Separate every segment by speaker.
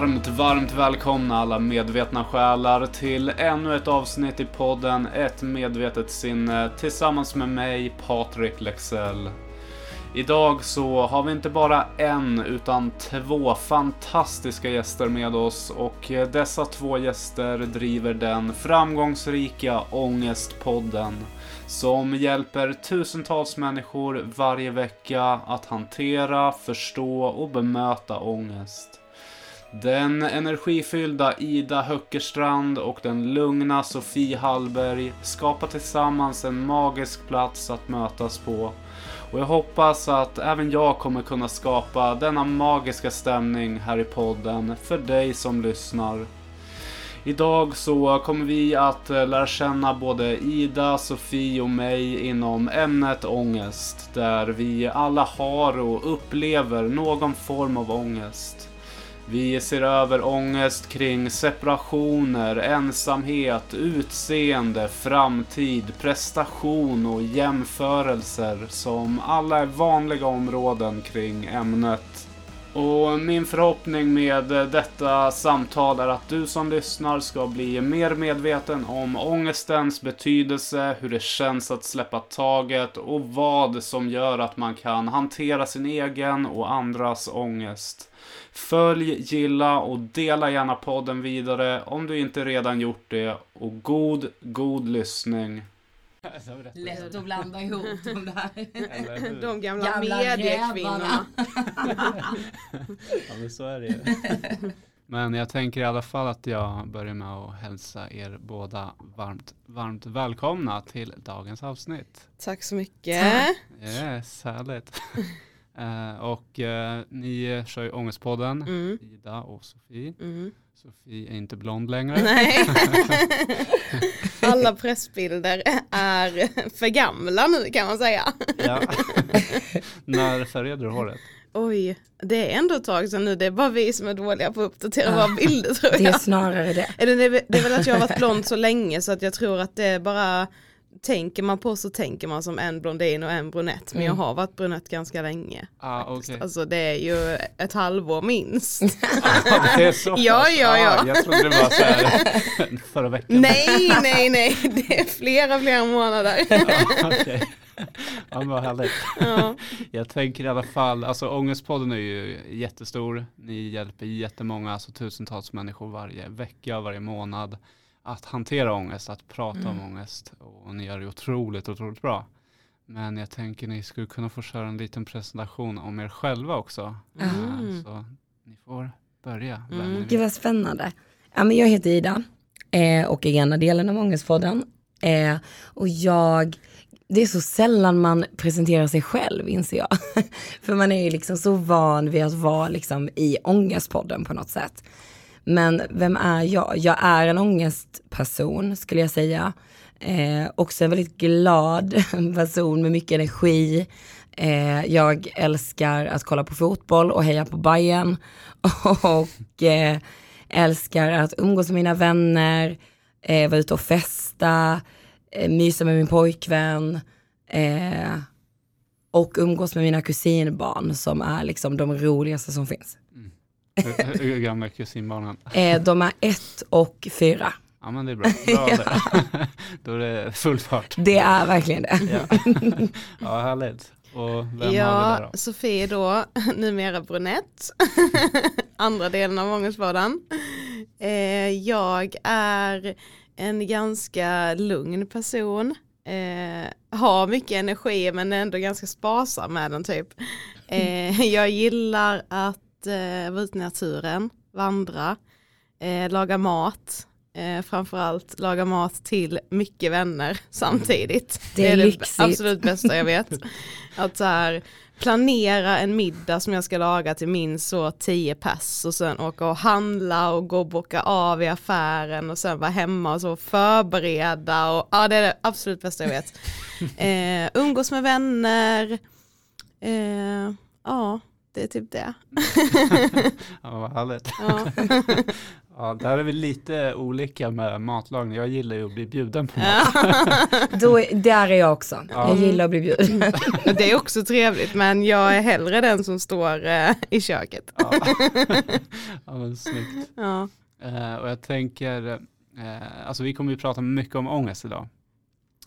Speaker 1: Varmt, varmt välkomna alla medvetna själar till ännu ett avsnitt i podden Ett medvetet sinne tillsammans med mig, Patrik Lexell. Idag så har vi inte bara en utan två fantastiska gäster med oss och dessa två gäster driver den framgångsrika Ångestpodden som hjälper tusentals människor varje vecka att hantera, förstå och bemöta ångest. Den energifyllda Ida Höckerstrand och den lugna Sofie Hallberg skapar tillsammans en magisk plats att mötas på. Och jag hoppas att även jag kommer kunna skapa denna magiska stämning här i podden för dig som lyssnar. Idag så kommer vi att eh, lära känna både Ida, Sofie och mig inom ämnet ångest. Där vi alla har och upplever någon form av ångest. Vi ser över ångest kring separationer, ensamhet, utseende, framtid, prestation och jämförelser som alla är vanliga områden kring ämnet. Och min förhoppning med detta samtal är att du som lyssnar ska bli mer medveten om ångestens betydelse, hur det känns att släppa taget och vad som gör att man kan hantera sin egen och andras ångest. Följ, gilla och dela gärna podden vidare om du inte redan gjort det. Och god, god lyssning.
Speaker 2: Lätt att blanda ihop de där.
Speaker 3: De gamla, gamla mediekvinnorna.
Speaker 1: ja men så är det ju. Men jag tänker i alla fall att jag börjar med att hälsa er båda varmt, varmt välkomna till dagens avsnitt.
Speaker 3: Tack så mycket.
Speaker 1: Yes, härligt. Uh, och uh, ni kör ju Ångestpodden, mm. Ida och Sofie. Mm. Sofie är inte blond längre.
Speaker 3: Nej. Alla pressbilder är för gamla nu kan man säga. ja.
Speaker 1: När färgade du håret?
Speaker 3: Oj, det är ändå ett tag sedan nu. Det är bara vi som är dåliga på att uppdatera våra bilder tror jag.
Speaker 2: Det är snarare det.
Speaker 3: Det är väl att jag har varit blond så länge så att jag tror att det är bara tänker man på så tänker man som en blondin och en brunett men mm. jag har varit brunett ganska länge.
Speaker 1: Ah, okay.
Speaker 3: Alltså det är ju ett halvår minst.
Speaker 1: ah, det är så
Speaker 3: ja, ja, ja.
Speaker 1: Ah, jag trodde det var så här förra veckan.
Speaker 3: Nej, nej, nej. Det är flera, flera månader.
Speaker 1: ah, okay. Ja vad härligt. Ja. Jag tänker i alla fall, alltså Ångestpodden är ju jättestor. Ni hjälper jättemånga, alltså tusentals människor varje vecka, varje månad att hantera ångest, att prata mm. om ångest. Och ni gör det otroligt, otroligt bra. Men jag tänker ni skulle kunna få köra en liten presentation om er själva också. Mm. Så ni får börja.
Speaker 2: Mm. Gud vad spännande. Ja, men jag heter Ida eh, och är ena delen av Ångestpodden. Eh, och jag, det är så sällan man presenterar sig själv inser jag. För man är ju liksom så van vid att vara liksom i Ångestpodden på något sätt. Men vem är jag? Jag är en ångestperson skulle jag säga. Eh, också en väldigt glad person med mycket energi. Eh, jag älskar att kolla på fotboll och heja på Bayern Och eh, älskar att umgås med mina vänner, eh, vara ute och festa, eh, mysa med min pojkvän. Eh, och umgås med mina kusinbarn som är liksom de roligaste som finns. Mm.
Speaker 1: Hur gamla är kusinbarnen?
Speaker 2: Eh, de är ett och fyra.
Speaker 1: Ja men det är bra. bra ja. Då är det full fart.
Speaker 2: Det är verkligen det.
Speaker 1: Ja, ja härligt. Och vem
Speaker 3: ja,
Speaker 1: har vi där
Speaker 3: då? Sofie då, numera brunett. Andra delen av Ångestvardagen. Eh, jag är en ganska lugn person. Eh, har mycket energi men är ändå ganska sparsam med den typ. Eh, jag gillar att eh, vara ute i naturen, vandra, eh, laga mat, eh, framförallt laga mat till mycket vänner samtidigt.
Speaker 2: Det är,
Speaker 3: det,
Speaker 2: är det
Speaker 3: absolut bästa jag vet. Att så här, planera en middag som jag ska laga till minst så tio pass och sen åka och handla och gå och boka av i affären och sen vara hemma och så förbereda och ja det är det absolut bästa jag vet. Eh, umgås med vänner, eh, ja det är typ det.
Speaker 1: ja, vad härligt.
Speaker 3: Ja.
Speaker 1: Ja, där är vi lite olika med matlagning. Jag gillar ju att bli bjuden på mat.
Speaker 2: Då, är- där är jag också.
Speaker 1: Ja.
Speaker 2: Jag gillar att bli bjuden.
Speaker 3: Det är också trevligt men jag är hellre den som står eh, i köket.
Speaker 1: Ja, ja men snyggt.
Speaker 3: Ja.
Speaker 1: Eh, och jag tänker, eh, alltså vi kommer ju prata mycket om ångest idag.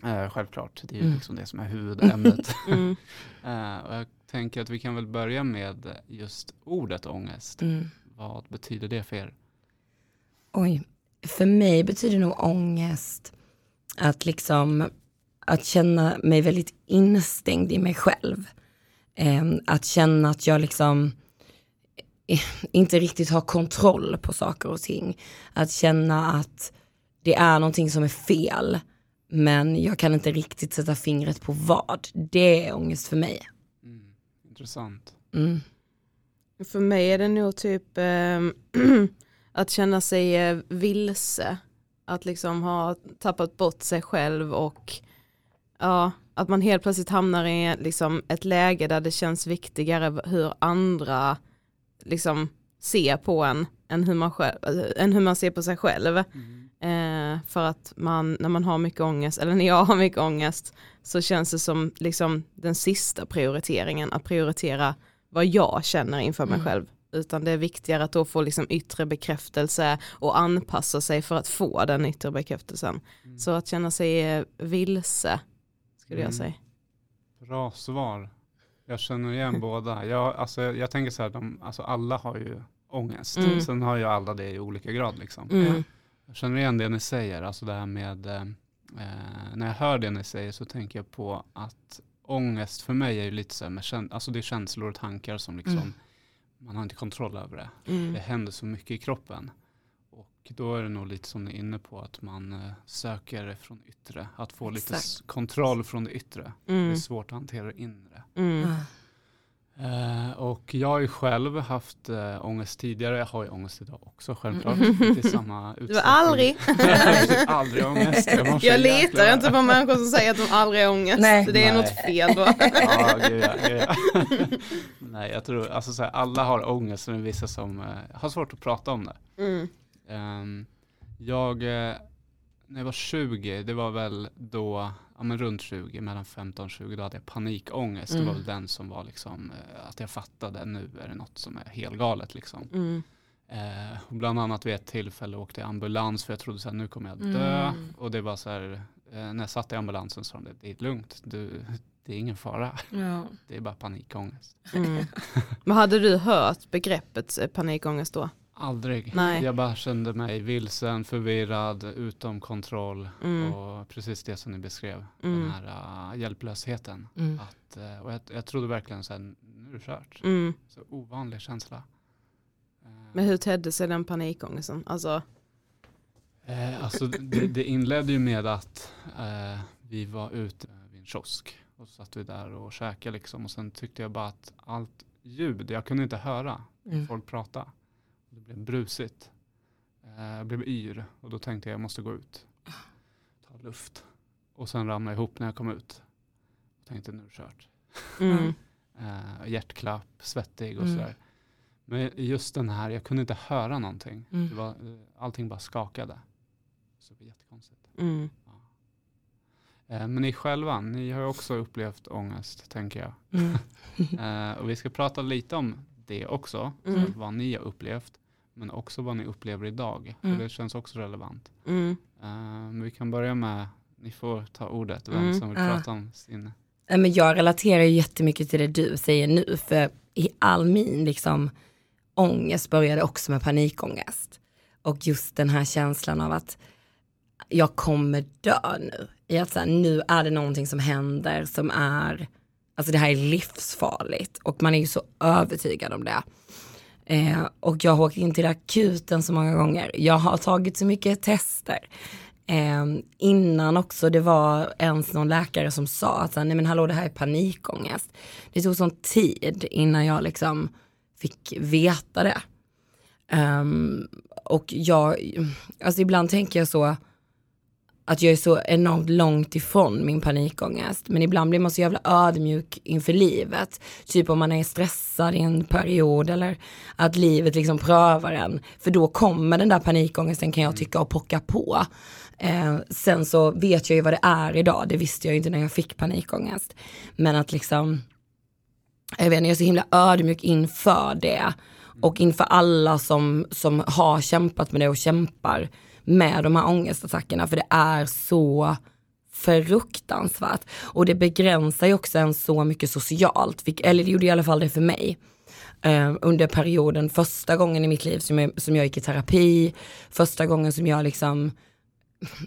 Speaker 1: Eh, självklart, det är ju
Speaker 2: Mm.
Speaker 1: liksom det som är huvudämnet.
Speaker 3: Mm.
Speaker 1: Eh, och jag tänker att vi kan väl börja med just ordet ångest.
Speaker 2: Mm.
Speaker 1: Vad betyder det för er?
Speaker 2: Oj, för mig betyder nog ångest att liksom att känna mig väldigt instängd i mig själv. Ehm, att känna att jag liksom eh, inte riktigt har kontroll på saker och ting. Att känna att det är någonting som är fel, men jag kan inte riktigt sätta fingret på vad. Det är ångest för mig.
Speaker 1: Mm. Intressant.
Speaker 2: Mm.
Speaker 3: För mig är det nog typ eh, att känna sig eh, vilse. Att liksom ha tappat bort sig själv och ja, att man helt plötsligt hamnar i liksom ett läge där det känns viktigare hur andra liksom ser på en än hur man, själv, än hur man ser på sig själv. Eh, för att man, när man har mycket ångest, eller när jag har mycket ångest, så känns det som liksom den sista prioriteringen, att prioritera vad jag känner inför mig
Speaker 2: Mm.
Speaker 3: själv. Utan det är viktigare att då få liksom yttre bekräftelse och anpassa sig för att få den yttre bekräftelsen.
Speaker 1: Mm.
Speaker 3: Så att känna sig eh, vilse, skulle
Speaker 1: Mm.
Speaker 3: jag säga.
Speaker 1: Bra svar. Jag känner igen båda. Jag, alltså, jag tänker så här, de, alltså, alla har ju ångest.
Speaker 3: Mm.
Speaker 1: Sen har ju alla det i olika grad. Liksom.
Speaker 2: Mm.
Speaker 1: Jag känner igen det ni säger, alltså det här med, eh, när jag hör det ni säger så tänker jag på att ångest för mig är ju lite så här med, alltså det är känslor och tankar som liksom,
Speaker 2: Mm.
Speaker 1: man har inte kontroll över det.
Speaker 3: Mm.
Speaker 1: Det händer så mycket i kroppen. Och då är det nog lite som ni är inne på, att man eh, söker från yttre, att få lite
Speaker 2: Exakt.
Speaker 1: s- kontroll från det yttre. Det
Speaker 3: Mm.
Speaker 1: är svårt att hantera det inre. Eh, och jag har ju själv haft eh, ångest tidigare, jag har ju ångest idag också självklart.
Speaker 3: Mm.
Speaker 1: Samma utsträckning.
Speaker 3: Du har aldrig.
Speaker 1: jag har aldrig ångest. Jag,
Speaker 3: Jag litar inte på människor som säger att de aldrig har ångest.
Speaker 2: Nej.
Speaker 3: Det är
Speaker 1: Nej.
Speaker 3: något fel då.
Speaker 1: Ja, gud ja, gud ja. Nej, jag tror, alltså så här, alla har ångest, men vissa som eh, har svårt att prata om det.
Speaker 3: Mm.
Speaker 1: Ehm, jag, när jag var 20, det var väl då, ja men runt 20, mellan 15 och 20, då hade jag panikångest. Det var
Speaker 2: Mm.
Speaker 1: väl den som var liksom, eh, att jag fattade, nu är det något som är helgalet liksom.
Speaker 3: Mm.
Speaker 1: Eh, och bland annat vid ett tillfälle åkte jag ambulans för jag trodde så här, nu kommer jag dö.
Speaker 2: Mm.
Speaker 1: Och det var så här, eh, när jag satt i ambulansen sa de, det är lugnt, du, det är ingen fara,
Speaker 2: Ja.
Speaker 1: det är bara panikångest.
Speaker 3: Mm. Men hade du hört begreppet eh, panikångest då?
Speaker 1: Aldrig.
Speaker 3: Nej.
Speaker 1: Jag bara kände mig vilsen, förvirrad, utom kontroll
Speaker 3: Mm.
Speaker 1: och precis det som ni beskrev,
Speaker 3: Mm.
Speaker 1: den här uh, hjälplösheten.
Speaker 2: Mm.
Speaker 1: Att, eh, och jag, jag trodde verkligen så här, nu är det kört.
Speaker 3: Mm.
Speaker 1: Så ovanlig känsla. Eh,
Speaker 3: Men hur tedde sig den panikångesten? Alltså,
Speaker 1: Eh, alltså det, det inledde ju med att vi var ute vid en kiosk och så satt vi där och käkade liksom och sen tyckte jag bara att allt ljud, jag kunde inte höra
Speaker 2: Mm.
Speaker 1: folk prata. Det blev brusigt. Eh, jag blev yr och då tänkte jag jag måste gå ut. Ta luft. Och sen ramlade jag ihop när jag kom ut. Och tänkte nu är det kört.
Speaker 3: mm.
Speaker 1: Eh, hjärtklapp, svettig och
Speaker 2: Mm.
Speaker 1: sådär. Men just den här, jag kunde inte höra någonting.
Speaker 2: Mm.
Speaker 1: Det var, eh, allting bara skakade. Så det var jättekonstigt.
Speaker 3: Mm.
Speaker 1: Eh, Men ni själva, ni har ju också upplevt ångest tänker jag.
Speaker 2: Mm.
Speaker 1: Och vi ska prata lite om det också,
Speaker 3: Mm.
Speaker 1: vad ni har upplevt. Men också vad ni upplever idag,
Speaker 2: Mm.
Speaker 1: för det känns också relevant.
Speaker 3: Mm.
Speaker 1: Eh, Men vi kan börja med, ni får ta ordet, vem
Speaker 3: Mm.
Speaker 1: som vill prata om sin...
Speaker 2: Nej, Men jag relaterar ju jättemycket till det du säger nu, för i all min liksom, ångest började också med panikångest. Och just den här känslan av att jag kommer dö nu. I att så här, nu är det någonting som händer som är, alltså det här är livsfarligt och man är ju så övertygad om det. Eh, och jag har åkt in till akuten så många gånger. Jag har tagit så mycket tester. Eh, innan också det var ens någon läkare som sa att nej men hallå det här är panikångest. Det tog sån tid innan jag liksom fick veta det. Ehm, och jag, alltså ibland tänker jag så, att jag är så enormt långt ifrån min panikångest. Men ibland blir man så jävla ödmjuk inför livet. Typ om man är stressad i en period eller att livet liksom prövar en. För då kommer den där panikångesten kan jag tycka och pocka på. Eh, sen så vet jag ju vad det är idag, det visste jag ju inte när jag fick panikångest. Men att liksom, jag vet inte, jag är så himla ödmjuk inför det. Och inför alla som, som har kämpat med det och kämpar med de här ångestattackerna. För det är så fruktansvärt. Och det begränsar ju också en så mycket socialt. Eller det gjorde i alla fall det för mig. Uh, under perioden, första gången i mitt liv som jag, som jag gick i terapi, första gången som jag liksom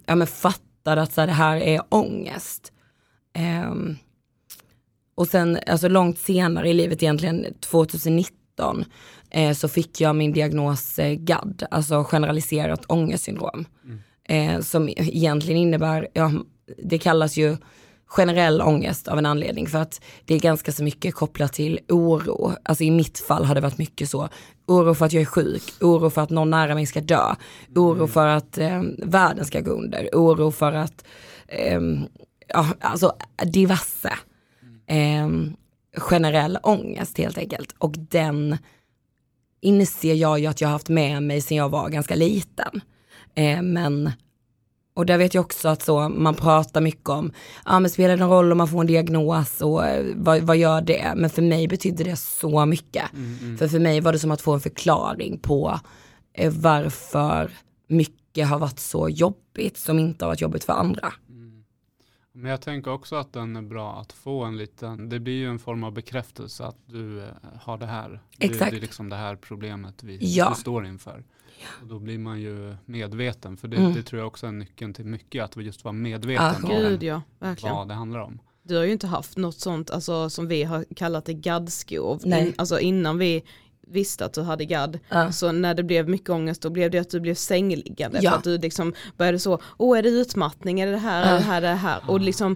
Speaker 2: ja, men fattade att så här, det här är ångest. Um, och sen, alltså långt senare i livet egentligen, 2019, eh, så fick jag min diagnos eh, GAD, alltså generaliserat ångestsyndrom. Mm. Eh, som egentligen innebär, ja, det kallas ju generell ångest av en anledning för att det är ganska så mycket kopplat till oro. Alltså i mitt fall har det varit mycket så. Oro för att jag är sjuk, oro för att någon nära mig ska dö, oro mm. för att eh, världen ska gå under, oro för att, eh, ja alltså diverse. Eh, generell ångest helt enkelt. Och den inser jag ju att jag har haft med mig sedan jag var ganska liten. Eh, men och där vet jag också att så, man pratar mycket om, ja men spelar det någon roll om man får en diagnos och eh, vad, vad gör det? Men för mig betydde det så mycket. Mm, mm. För för mig var det som att få en förklaring på eh, varför mycket har varit så jobbigt som inte har varit jobbigt för andra.
Speaker 1: Men jag tänker också att den är bra att få en liten, det blir ju en form av bekräftelse att du eh, har det här.
Speaker 2: Exakt.
Speaker 1: Det, är liksom det här problemet vi, ja. vi står inför. Och då blir man ju medveten, för det, mm. det, tror jag också är nyckeln till mycket, att just vara medveten
Speaker 3: ja, om Gud, ja,
Speaker 1: vad det handlar om.
Speaker 3: Du har ju inte haft något sånt alltså, som vi har kallat det gaddskov, In, alltså innan vi visste att du hade gadd. Ja. Så när det blev mycket ångest då blev det att du blev sängliggande. Ja. För att du liksom började så, åh är det utmattning, är det det här, ja. är det här, är det här. Och liksom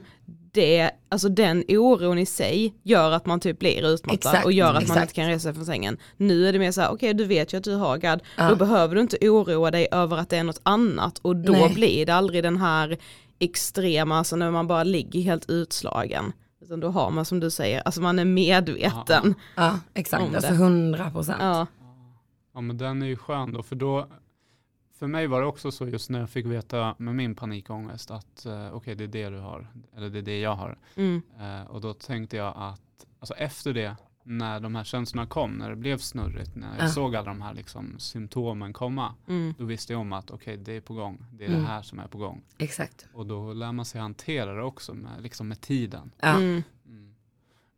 Speaker 3: det, alltså den oron i sig gör att man typ blir utmattad exakt, och gör att exakt. man inte kan resa sig från sängen. Nu är det mer så här, okej okay, du vet ju att du har GAD, ja. då behöver du inte oroa dig över att det är något annat och då Nej. blir det aldrig den här extrema, alltså när man bara ligger helt utslagen. Utan då har man som du säger, alltså man är medveten.
Speaker 2: Ja, ja exakt, alltså hundra procent. Ja.
Speaker 1: ja men den är ju skön då, för då för mig var det också så just när jag fick veta med min panikångest att uh, okej okay, det är det du har, eller det är det jag har. Mm. Uh, och då tänkte jag att alltså efter det, när de här känslorna kom, när det blev snurrigt, när jag ja. såg alla de här liksom, symptomen komma, mm. då visste jag om att okej okay, det är på gång, det är mm. det här som är på gång.
Speaker 2: Exakt.
Speaker 1: Och då lär man sig hantera det också med, liksom med tiden. Ja. Mm.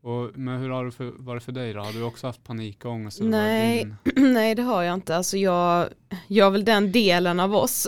Speaker 1: Och, men hur har det för, varit för dig då? Har du också haft panikångest?
Speaker 3: Nej, nej det har jag inte. Alltså jag, jag är väl den delen av oss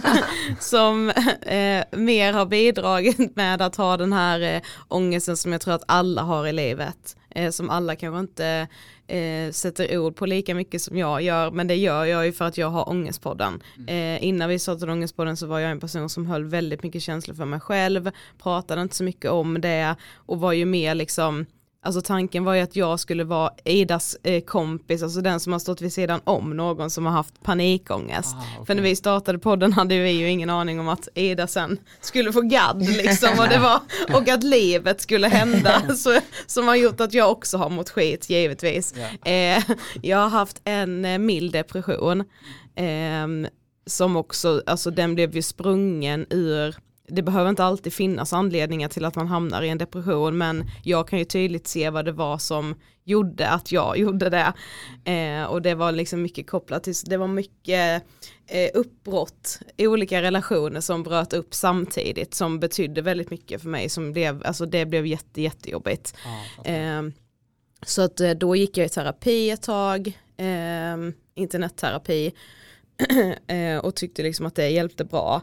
Speaker 3: som eh, mer har bidragit med att ha den här eh, ångesten som jag tror att alla har i livet. Eh, som alla kanske inte eh, sätter ord på lika mycket som jag gör men det gör jag ju för att jag har ångestpodden. Mm. Eh, innan vi startade ångestpodden så var jag en person som höll väldigt mycket känslor för mig själv, pratade inte så mycket om det och var ju mer liksom Alltså tanken var ju att jag skulle vara Idas eh, kompis, alltså den som har stått vid sidan om någon som har haft panikångest. Ah, okay. För när vi startade podden hade vi ju ingen aning om att Ida sen skulle få gadd liksom och, det var, och att livet skulle hända. så, som har gjort att jag också har mått skit givetvis. Yeah. Eh, jag har haft en eh, mild depression. Eh, som också, alltså den blev ju sprungen ur det behöver inte alltid finnas anledningar till att man hamnar i en depression men jag kan ju tydligt se vad det var som gjorde att jag gjorde det. Eh, och det var liksom mycket kopplat till, det var mycket eh, uppbrott, olika relationer som bröt upp samtidigt som betydde väldigt mycket för mig. Som blev, alltså det blev jätte, jättejobbigt. Ah, eh, så att eh, då gick jag i terapi ett tag, eh, internetterapi eh, och tyckte liksom att det hjälpte bra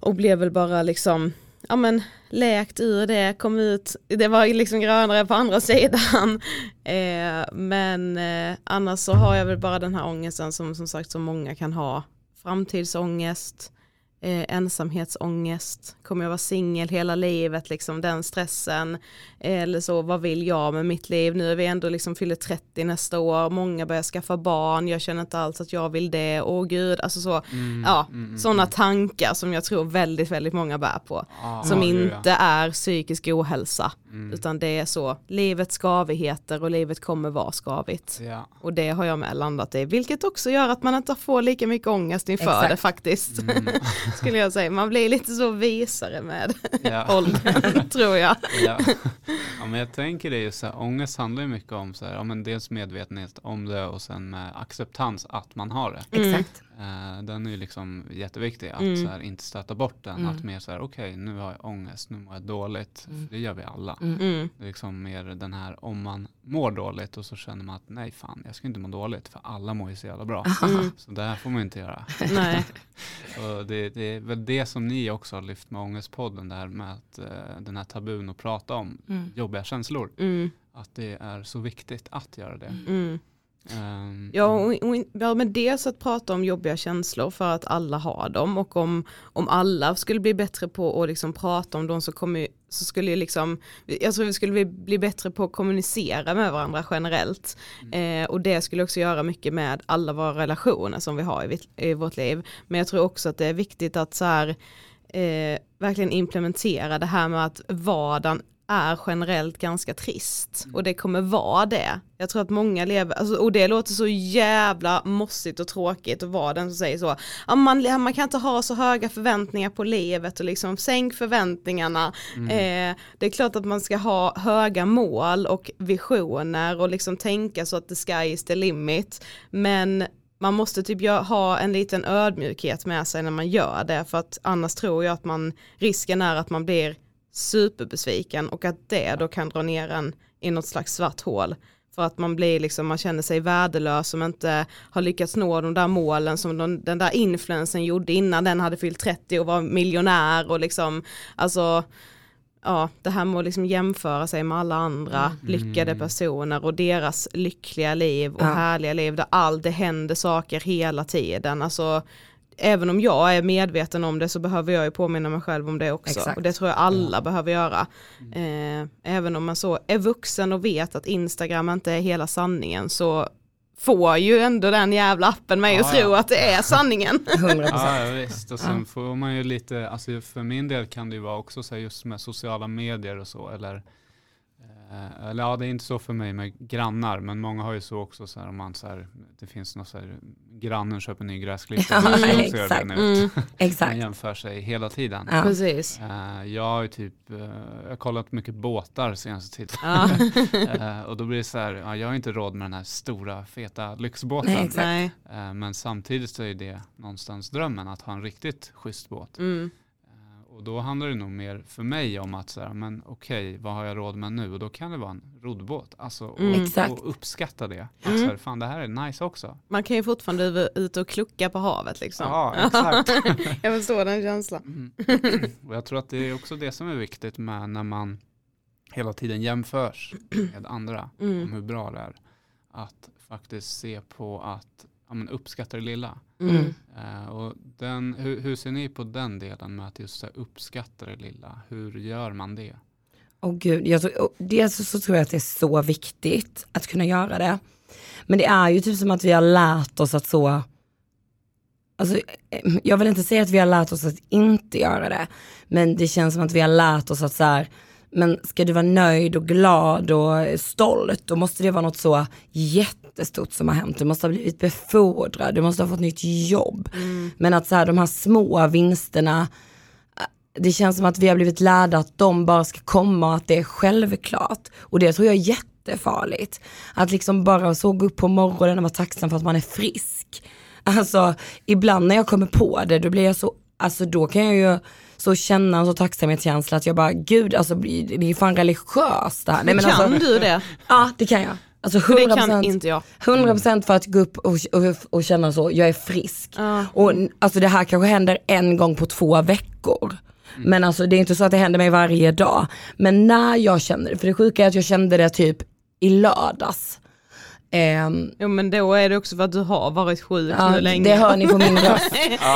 Speaker 3: och blev väl bara liksom ja men läkt ur det, kom ut, det var liksom grönare på andra sidan. Eh, men eh, annars så har jag väl bara den här ångesten som som sagt så många kan ha. Framtidsångest, eh, ensamhetsångest, kommer jag vara singel hela livet, liksom den stressen, eller så vad vill jag med mitt liv, nu är vi ändå liksom fyller 30 nästa år, många börjar skaffa barn, jag känner inte alls att jag vill det, åh gud, alltså så,
Speaker 1: Mm,
Speaker 3: ja,
Speaker 1: mm, mm,
Speaker 3: sådana
Speaker 1: mm.
Speaker 3: tankar som jag tror väldigt, väldigt många bär på,
Speaker 1: Ah,
Speaker 3: som
Speaker 1: ja,
Speaker 3: inte är psykisk ohälsa,
Speaker 1: Mm.
Speaker 3: utan det är så, livet skavigheter och livet kommer vara skavigt.
Speaker 1: Ja.
Speaker 3: Och det har jag med landat i, vilket också gör att man inte får lika mycket ångest inför
Speaker 2: Exakt.
Speaker 3: det faktiskt.
Speaker 1: Mm.
Speaker 3: Skulle jag säga, man blir lite så visare med
Speaker 1: Ja.
Speaker 3: åldern tror jag.
Speaker 1: ja. ja, men jag tänker det ju så här, ångest handlar ju mycket om så här, ja men dels medvetenhet om det och sen med acceptans att man har det.
Speaker 3: Mm.
Speaker 2: Exakt.
Speaker 1: Eh, den är ju liksom jätteviktig, att
Speaker 3: Mm.
Speaker 1: så här, inte stöta bort den,
Speaker 2: Mm.
Speaker 1: att mer så här, okej nu har jag ångest, nu mår jag dåligt,
Speaker 2: Mm.
Speaker 1: för det gör vi alla.
Speaker 2: Mm.
Speaker 3: Mm.
Speaker 1: Det är liksom mer den här, om man mår dåligt och så känner man att nej fan, jag ska inte må dåligt, för alla mår ju så jävla bra.
Speaker 3: Mm.
Speaker 1: Så det här får man inte göra.
Speaker 3: Nej.
Speaker 1: Och det, det är väl det som ni också har lyft med Ångestpodden, det här med att eh, den här tabun att prata om
Speaker 2: Mm.
Speaker 1: jobbiga känslor.
Speaker 3: Mm.
Speaker 1: Att det är så viktigt att göra det.
Speaker 3: Mm.
Speaker 1: Ehm,
Speaker 3: Ja, och, och, ja, men dels att prata om jobbiga känslor för att alla har dem och om, om alla skulle bli bättre på att liksom prata om dem så, kommer, så skulle ju liksom, jag tror vi skulle bli, bli bättre på att kommunicera med varandra generellt. Eh, och det skulle också göra mycket med alla våra relationer som vi har i, i vårt liv. Men jag tror också att det är viktigt att så här, eh, verkligen implementera det här med att vardagen är generellt ganska trist och det kommer vara det. Jag tror att många lever, alltså, och det låter så jävla mossigt och tråkigt att vara den som säger så. Man, man kan inte ha så höga förväntningar på livet och liksom sänk förväntningarna. Eh, det är klart att man ska ha höga mål och visioner och liksom tänka så att the sky is the limit. Men man måste typ ha en liten ödmjukhet med sig när man gör det för att annars tror jag att man, risken är att man blir superbesviken och att det då kan dra ner en i något slags svart hål. För att man blir liksom, man känner sig värdelös som inte har lyckats nå de där målen som de, den där influensen gjorde innan den hade fyllt 30 och var miljonär och liksom, alltså ja, det här med att liksom jämföra sig med alla andra lyckade personer och deras lyckliga liv och
Speaker 2: Ja.
Speaker 3: härliga liv där allt det händer saker hela tiden. Alltså, även om jag är medveten om det så behöver jag ju påminna mig själv om det också.
Speaker 2: Exakt.
Speaker 3: Och det tror jag alla behöver göra. Eh, även om man så är vuxen och vet att Instagram inte är hela sanningen så får ju ändå den jävla appen mig att
Speaker 1: Ja, ja.
Speaker 3: tro att det är sanningen.
Speaker 2: 100%.
Speaker 1: Ja, ja, visst. Och sen får man ju lite, alltså för min del kan det ju vara också så här just med sociala medier och så, eller eh, eller ja, det är inte så för mig med grannar, men många har ju så också så här om man så här, det finns något så här, grannen köper ny gräsklippare,
Speaker 2: Ja,
Speaker 1: man göra
Speaker 2: exakt.
Speaker 3: Mm,
Speaker 1: Man
Speaker 2: Exakt.
Speaker 1: jämför sig hela tiden.
Speaker 2: Ja.
Speaker 3: precis.
Speaker 1: Eh, jag har ju typ, eh, jag har kollat mycket båtar senaste tiden.
Speaker 3: Ja.
Speaker 1: Och då blir det så här, ja, jag har inte råd med den här stora feta lyxbåten.
Speaker 2: Nej, exakt.
Speaker 1: Men samtidigt så är det någonstans drömmen att ha en riktigt schysst båt.
Speaker 3: Mm.
Speaker 1: Och då handlar det nog mer för mig om att så här, men okej, vad har jag råd med nu? Och då kan det vara en roddbåt. Alltså, och,
Speaker 3: Mm.
Speaker 1: Och uppskatta det. Att
Speaker 3: Mm.
Speaker 1: så här, fan det här är nice också.
Speaker 3: Man kan ju fortfarande vara ute och klucka på havet liksom.
Speaker 1: Ja, exakt.
Speaker 3: Jag förstår den känslan.
Speaker 1: Mm. och jag tror att det är också det som är viktigt med när man hela tiden jämförs med andra om
Speaker 3: Mm.
Speaker 1: hur bra det är. Att faktiskt se på att ja, men uppskatta det lilla.
Speaker 3: Mm.
Speaker 1: Eh, och den, hur, hur ser ni på den delen med att just så här, uppskatta det lilla? Hur gör man det?
Speaker 2: Åh gud, jag tror, dels så, tror jag att det är så viktigt att kunna göra det. Men det är ju typ som att vi har lärt oss att så, alltså, eh, jag vill inte säga att vi har lärt oss att inte göra det, men det känns som att vi har lärt oss att så här, men ska du vara nöjd och glad och stolt, då måste det vara något så jättestort som har hänt. Du måste ha blivit befordrad, du måste ha fått nytt jobb. Men att så här, de här små vinsterna, det känns som att vi har blivit lärda att de bara ska komma och att det är självklart. Och det tror jag är jättefarligt. Att liksom bara så gå upp på morgonen och vara tacksam för att man är frisk. Alltså ibland när jag kommer på det då blir jag så, alltså då kan jag ju så känna en så tacksamhetskänsla att jag bara gud alltså det är fan religiöst det här. Nej, men
Speaker 3: kan
Speaker 2: alltså,
Speaker 3: du det?
Speaker 2: Ja det kan jag. Alltså
Speaker 3: För det
Speaker 2: 100%,
Speaker 3: kan inte jag.
Speaker 2: 100% för att gå upp och, och, och känna så, jag är frisk.
Speaker 3: Ja.
Speaker 2: Och alltså det här kanske händer en gång på två veckor. Men alltså det är inte så att det händer mig varje dag. Men när jag känner det, för det sjuka är att jag kände det typ i lördags. Ehm,
Speaker 3: Jo men då är det också för att du har varit sjuk
Speaker 2: ja,
Speaker 3: nu länge.
Speaker 2: det hör ni på min röst.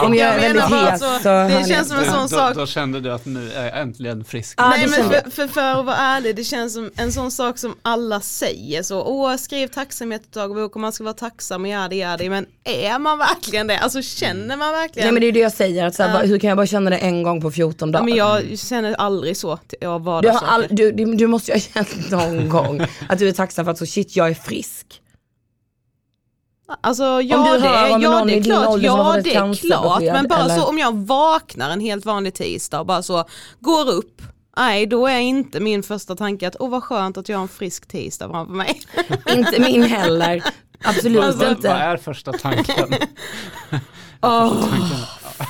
Speaker 2: Om jag är väldigt hes
Speaker 3: så,
Speaker 2: så
Speaker 3: det känns som en
Speaker 1: då,
Speaker 3: sån
Speaker 1: då,
Speaker 3: sak.
Speaker 1: då kände du att nu är jag äntligen frisk.
Speaker 2: Ja,
Speaker 3: Nej
Speaker 2: det
Speaker 3: men för, för, för att vara ärlig, det känns som en sån sak som alla säger så, åh skriv tacksamhetsdagbok och man ska vara tacksam och yadi yadi, men är man verkligen det? Alltså känner man verkligen?
Speaker 2: Nej men det är det jag säger, att så här, vad- hur kan jag bara känna det en gång på 14
Speaker 3: Ja,
Speaker 2: dagar?
Speaker 3: men jag känner aldrig så till jag
Speaker 2: du, har
Speaker 3: vardagssaker.
Speaker 2: all, du, du, du måste ju ha känt någon gång att du är tacksam för att så shit jag är frisk.
Speaker 3: Alltså ja,
Speaker 2: du
Speaker 3: det,
Speaker 2: hör om
Speaker 3: ja
Speaker 2: någon
Speaker 3: det
Speaker 2: i
Speaker 3: är
Speaker 2: din
Speaker 3: klart,
Speaker 2: ålder som har
Speaker 3: ja
Speaker 2: fått ett
Speaker 3: det är klart, men bara
Speaker 2: eller?
Speaker 3: så om jag vaknar en helt vanlig tisdag och bara så går upp, nej då är inte min första tanke att åh vad skönt att jag har en frisk tisdag framför mig.
Speaker 2: Inte min heller. Absolut
Speaker 1: vad,
Speaker 2: inte.
Speaker 1: vad är första tanken?
Speaker 3: Åh,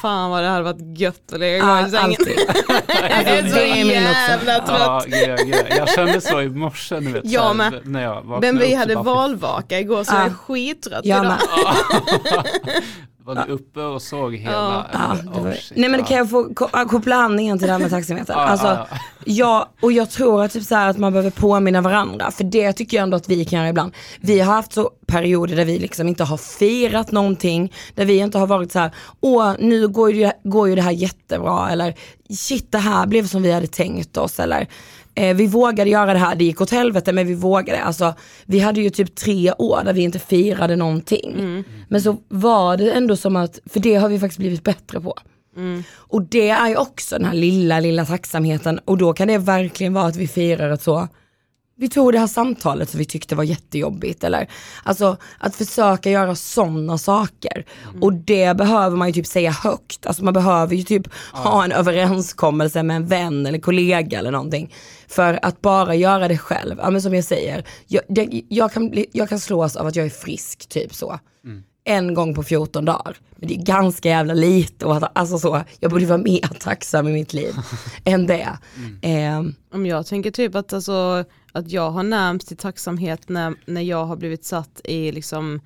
Speaker 3: fan vad det hade varit gött att ligga
Speaker 2: Ja,
Speaker 3: kvar i sängen. Jag är
Speaker 2: Alltså,
Speaker 3: så jävla trött.
Speaker 1: ja. Jag kände så i morse, ni vet,
Speaker 3: Jag med.
Speaker 1: när jag vaknade
Speaker 3: Men vi hade valvaka igår så jag är
Speaker 2: Ja.
Speaker 3: skittrött idag.
Speaker 1: Var du uppe och såg hela?
Speaker 3: Ja.
Speaker 2: Ja,
Speaker 1: eller?
Speaker 2: det var,
Speaker 1: Oh, shit,
Speaker 2: nej men kan jag få ko- koppla andningen till det här med?
Speaker 1: Ja,
Speaker 2: Alltså,
Speaker 1: ja, ja.
Speaker 2: ja, och jag tror att, typ så här att man behöver påminna varandra, för det tycker jag ändå att vi kan göra ibland. Vi har haft så perioder där vi liksom inte har firat någonting, där vi inte har varit så här, åh nu går ju, går ju det här jättebra, eller shit det här blev som vi hade tänkt oss, eller eh, vi vågade göra det här, det gick åt helvete men vi vågade. Alltså, vi hade ju typ tre år där vi inte firade någonting. Men så var det ändå som att, för det har vi faktiskt blivit bättre på. Och det är ju också den här lilla, lilla tacksamheten och då kan det verkligen vara att vi firar ett så, vi tog det här samtalet som vi tyckte var jättejobbigt eller, alltså att försöka göra sådana saker. Och det behöver man ju typ säga högt, alltså man behöver ju typ ha en överenskommelse med en vän eller kollega eller någonting. För att bara göra det själv, ja men som jag säger, jag, det, jag, kan, bli, jag kan slås av att jag är frisk typ så. En gång på 14 dagar. Men det är ganska jävla lite och att, alltså så, jag borde vara mer tacksam i mitt liv än det. Ehm,
Speaker 3: Om jag tänker typ att, alltså, att jag har närmst till tacksamhet när, när jag har blivit satt i liksom,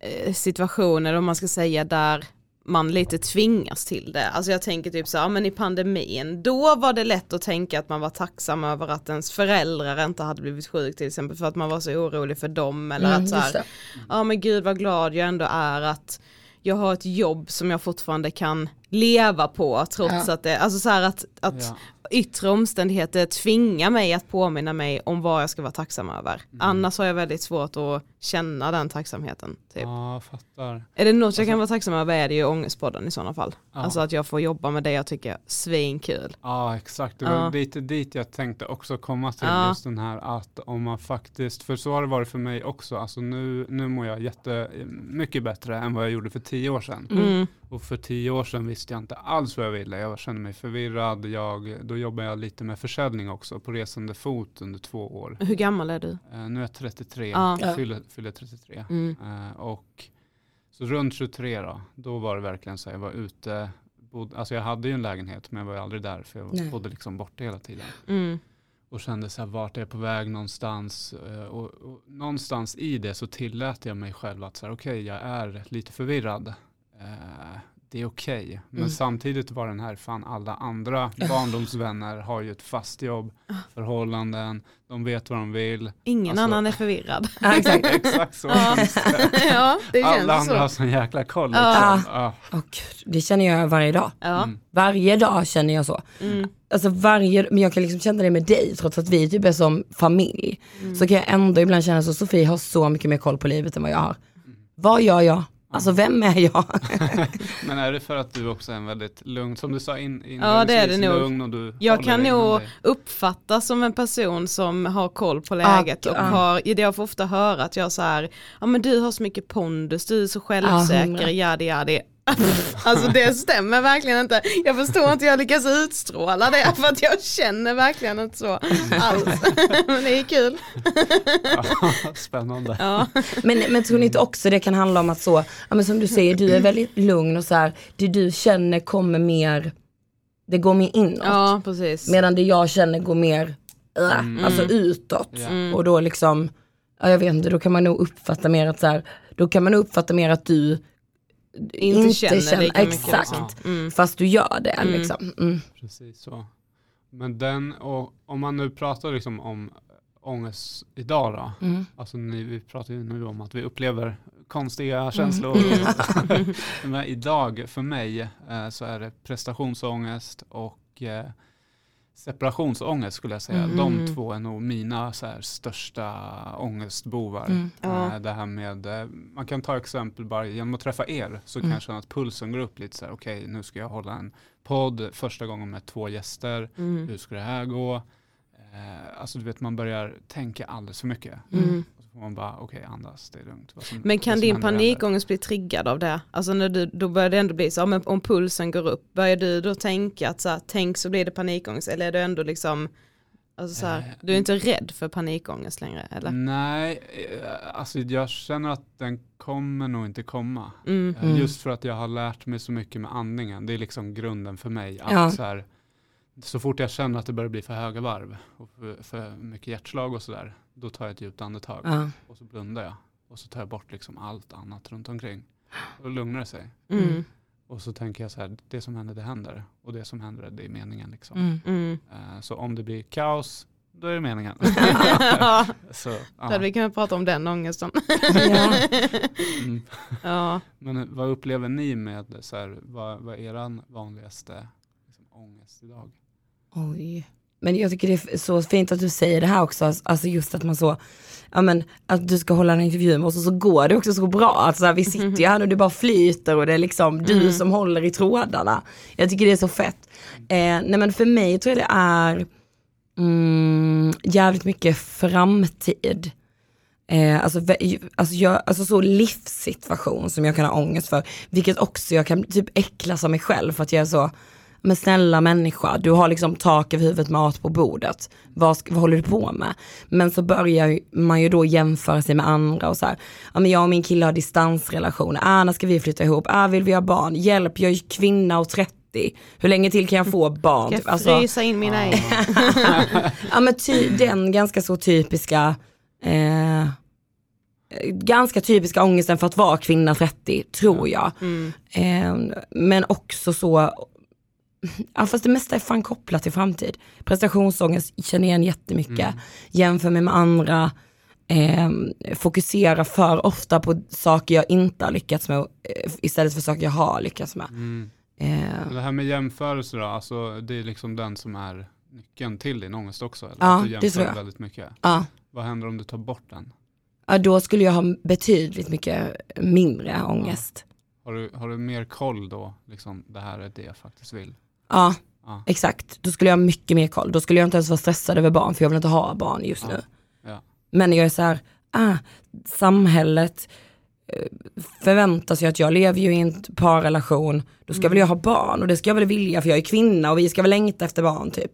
Speaker 3: eh, situationer, om man ska säga, där man lite tvingas till det. Alltså jag tänker typ så här, men i pandemin, då var det lätt att tänka att man var tacksam över att ens föräldrar inte hade blivit sjuk till exempel för att man var så orolig för dem eller
Speaker 2: Mm,
Speaker 3: att så här, ja men gud vad glad jag ändå är att jag har ett jobb som jag fortfarande kan leva på trots
Speaker 2: Ja.
Speaker 3: att det, alltså så att, att
Speaker 1: Ja.
Speaker 3: yttre omständigheter tvingar mig att påminna mig om vad jag ska vara tacksam över. Annars har jag väldigt svårt att känna den tacksamheten. Typ.
Speaker 1: Ja, fattar.
Speaker 3: Är det något jag kan vara tacksam över är det ju ångestpodden i sådana fall.
Speaker 1: Ja.
Speaker 3: Alltså att jag får jobba med det jag tycker är svinkul.
Speaker 1: Ja, exakt. Det var
Speaker 3: Ja.
Speaker 1: lite dit jag tänkte också komma till.
Speaker 3: Ja.
Speaker 1: Just den här att om man faktiskt, för så har det varit för mig också. Alltså nu, nu mår jag jätte, mycket bättre än vad jag gjorde för tio år sedan.
Speaker 3: Mm.
Speaker 1: Och för tio år sedan visste jag inte alls vad jag ville. Jag kände mig förvirrad. Jag, då jobbade jag lite med försäljning också på resande fot under två år.
Speaker 3: Hur gammal är du?
Speaker 1: Eh, nu är jag 33,
Speaker 3: Ja.
Speaker 2: Ja.
Speaker 1: fyller, fyller 33.
Speaker 3: Mm.
Speaker 1: Eh, och så runt 23 då, då var det verkligen så här, jag var ute, bod, alltså jag hade ju en lägenhet men jag var ju aldrig där för jag
Speaker 2: Nej.
Speaker 1: bodde liksom borta hela tiden.
Speaker 3: Mm.
Speaker 1: Och kände så här, vart är jag på väg någonstans? Eh, och, och någonstans i det så tillät jag mig själv att så här, okej jag är lite förvirrad. Eh, det är okej. Men
Speaker 2: Mm.
Speaker 1: samtidigt var den här, fan alla andra barndomsvänner har ju ett fast jobb, förhållanden, de vet vad de vill.
Speaker 3: Ingen
Speaker 1: Alltså-
Speaker 3: annan är förvirrad.
Speaker 2: ja, exakt.
Speaker 1: Exakt så.
Speaker 3: Ja.
Speaker 1: känns det.
Speaker 3: ja, det
Speaker 1: Alla
Speaker 3: känns
Speaker 1: andra har
Speaker 3: så.
Speaker 1: sån jäkla koll.
Speaker 3: Ja.
Speaker 1: Liksom. Ja.
Speaker 2: Och gud, det känner jag varje dag.
Speaker 3: Ja.
Speaker 1: Mm.
Speaker 2: Varje dag känner jag så.
Speaker 3: Mm.
Speaker 2: Alltså varje, men jag kan liksom känna det med dig trots att vi typ är som familj.
Speaker 3: Mm.
Speaker 2: Så kan jag ändå ibland känna så, Sofie har så mycket mer koll på livet än vad jag har. Vad gör jag? Alltså vem är jag?
Speaker 1: Men är det för att du också är en väldigt lugn, som du sa in,
Speaker 3: Ja, det är det nog.
Speaker 1: lugn och du
Speaker 3: Jag kan nog
Speaker 1: dig?
Speaker 3: uppfattas som en person som har koll på läget
Speaker 2: Ja,
Speaker 3: och
Speaker 2: ja.
Speaker 3: har, jag får ofta höra att jag så här, ja men du har så mycket pondus, du är så självsäker,
Speaker 2: hundra.
Speaker 3: jadi jadi. Alltså det stämmer verkligen inte. Jag förstår inte hur jag lyckas utstråla det för att jag känner verkligen inte så alls. Men det är kul.
Speaker 1: Ja, spännande.
Speaker 3: Ja.
Speaker 2: Men, men tror ni inte också det kan handla om att så, ja men som du säger, du är väldigt lugn och så här, det du känner kommer mer, det går mer inåt.
Speaker 3: ja, precis.
Speaker 2: Medan det jag känner går mer, äh,
Speaker 1: Mm.
Speaker 2: alltså utåt.
Speaker 1: Ja.
Speaker 3: Mm.
Speaker 2: Och då liksom, ja, jag vet inte, då kan man nog uppfatta mer att så här, då kan man uppfatta mer att du
Speaker 3: Inte känner lika mycket,
Speaker 2: Exakt.
Speaker 3: liksom. Mm.
Speaker 2: Fast du gör det
Speaker 3: Mm.
Speaker 2: liksom. Mm.
Speaker 1: Precis så. Men den, och om man nu pratar liksom om, ångest idag då?
Speaker 2: Mm.
Speaker 1: Alltså ni, vi pratar ju nu om att vi upplever konstiga känslor.
Speaker 2: Mm.
Speaker 1: Men idag för mig eh, så är det prestationsångest och eh, separationsångest skulle jag säga.
Speaker 2: Mm.
Speaker 1: De två är nog mina så här, största ångestbovar.
Speaker 2: Mm.
Speaker 3: Ja.
Speaker 1: Eh, Det här med, eh, man kan ta exempel bara genom att träffa er så kan
Speaker 2: Mm.
Speaker 1: jag känna att pulsen går upp lite så här, okej nu ska jag hålla en podd första gången med två gäster,
Speaker 3: Mm.
Speaker 1: hur ska det här gå? Eh, alltså du vet man börjar tänka alldeles för mycket. Och man bara, okej andas, det är lugnt. Vad som-
Speaker 3: Men kan din panikångest bli triggad av det? Alltså när du, då börjar det ändå bli så, men om pulsen går upp, börjar du då tänka att så här, tänk så blir det panikångest eller är du ändå liksom, alltså så här,
Speaker 1: Eh,
Speaker 3: du är inte rädd för panikångest längre eller?
Speaker 1: Nej, eh, alltså jag känner att den kommer nog inte komma.
Speaker 3: Mm.
Speaker 1: Eh,
Speaker 2: Mm.
Speaker 1: Just för att jag har lärt mig så mycket med andningen. Det är liksom grunden för mig. Att
Speaker 2: Ja.
Speaker 1: så, här, så fort jag känner att det börjar bli för höga varv och för, för mycket hjärtslag och sådär, då tar jag ett djupt andetag
Speaker 2: Ja.
Speaker 1: och så blundar jag. Och så tar jag bort liksom allt annat runt omkring. Och då lugnar det sig.
Speaker 3: Mm.
Speaker 1: Och så tänker jag så här, det som händer det händer. Och det som händer det är meningen. Liksom.
Speaker 2: Mm.
Speaker 3: Mm.
Speaker 1: Eh, Så om det blir kaos, då är det meningen. Så,
Speaker 3: Då
Speaker 1: ja.
Speaker 3: hade vi kunnat prata om den ångesten.
Speaker 2: Ja.
Speaker 1: Mm.
Speaker 3: ja.
Speaker 1: Men vad upplever ni med så här, vad, vad är er vanligaste liksom, ångest idag?
Speaker 2: Oj. Men jag tycker det är så fint att du säger det här också, alltså just att man så, ja men att du ska hålla en intervju med oss och så går det också så bra. Alltså här, vi sitter ju här och det bara flyter och det är liksom du
Speaker 3: Mm.
Speaker 2: som håller i trådarna. Jag tycker det är så fett. Eh, nej men för mig tror jag det är mm, jävligt mycket framtid. Eh, alltså, alltså, jag, alltså så livssituation som jag kan ha ångest för. Vilket också jag kan typ äcklas av mig själv för att jag är så, men snälla människa, du har liksom tak över huvudet, mat på bordet. Vad, vad håller du på med? Men så börjar man ju då jämföra sig med andra och så här, ja men jag och min kille har distansrelationer, ah, när ska vi flytta ihop, ah, vill vi ha barn, hjälp jag är kvinna och 30, hur länge till kan jag få barn?
Speaker 3: Ska jag
Speaker 2: alltså-
Speaker 3: frysa in mina ägg?
Speaker 2: ja men ty, den ganska så typiska, eh, ganska typiska ångesten för att vara kvinna 30, tror jag.
Speaker 3: Mm.
Speaker 2: Eh, men också så, ja, fast det mesta är fan kopplat till framtid. Prestationsångest känner jag igen jättemycket,
Speaker 1: Mm.
Speaker 2: jämför mig med andra, eh, fokusera för ofta på saker jag inte har lyckats med eh, istället för saker jag har lyckats med.
Speaker 1: Mm.
Speaker 2: Eh,
Speaker 1: Det här med jämförelser då, alltså, det är liksom den som är nyckeln till din ångest också? Eller?
Speaker 2: Ja,
Speaker 1: att du
Speaker 2: det
Speaker 1: jämför
Speaker 2: tror jag.
Speaker 1: väldigt mycket.
Speaker 2: ja.
Speaker 1: Vad händer om du tar bort den?
Speaker 2: ja, då skulle jag ha betydligt mycket mindre ångest.
Speaker 1: Har du, har du mer koll då, liksom, det här är det jag faktiskt vill?
Speaker 2: Ja,
Speaker 1: Ja.
Speaker 2: exakt. Då skulle jag ha mycket mer koll. Då skulle jag inte ens vara stressad över barn, för jag vill inte ha barn just
Speaker 1: Ja.
Speaker 2: nu.
Speaker 1: Ja.
Speaker 2: Men jag är så här, ah, samhället eh, förväntas ju att jag lever ju i en parrelation, då ska väl jag ha barn och det ska jag väl vilja för jag är kvinna och vi ska väl längta efter barn typ.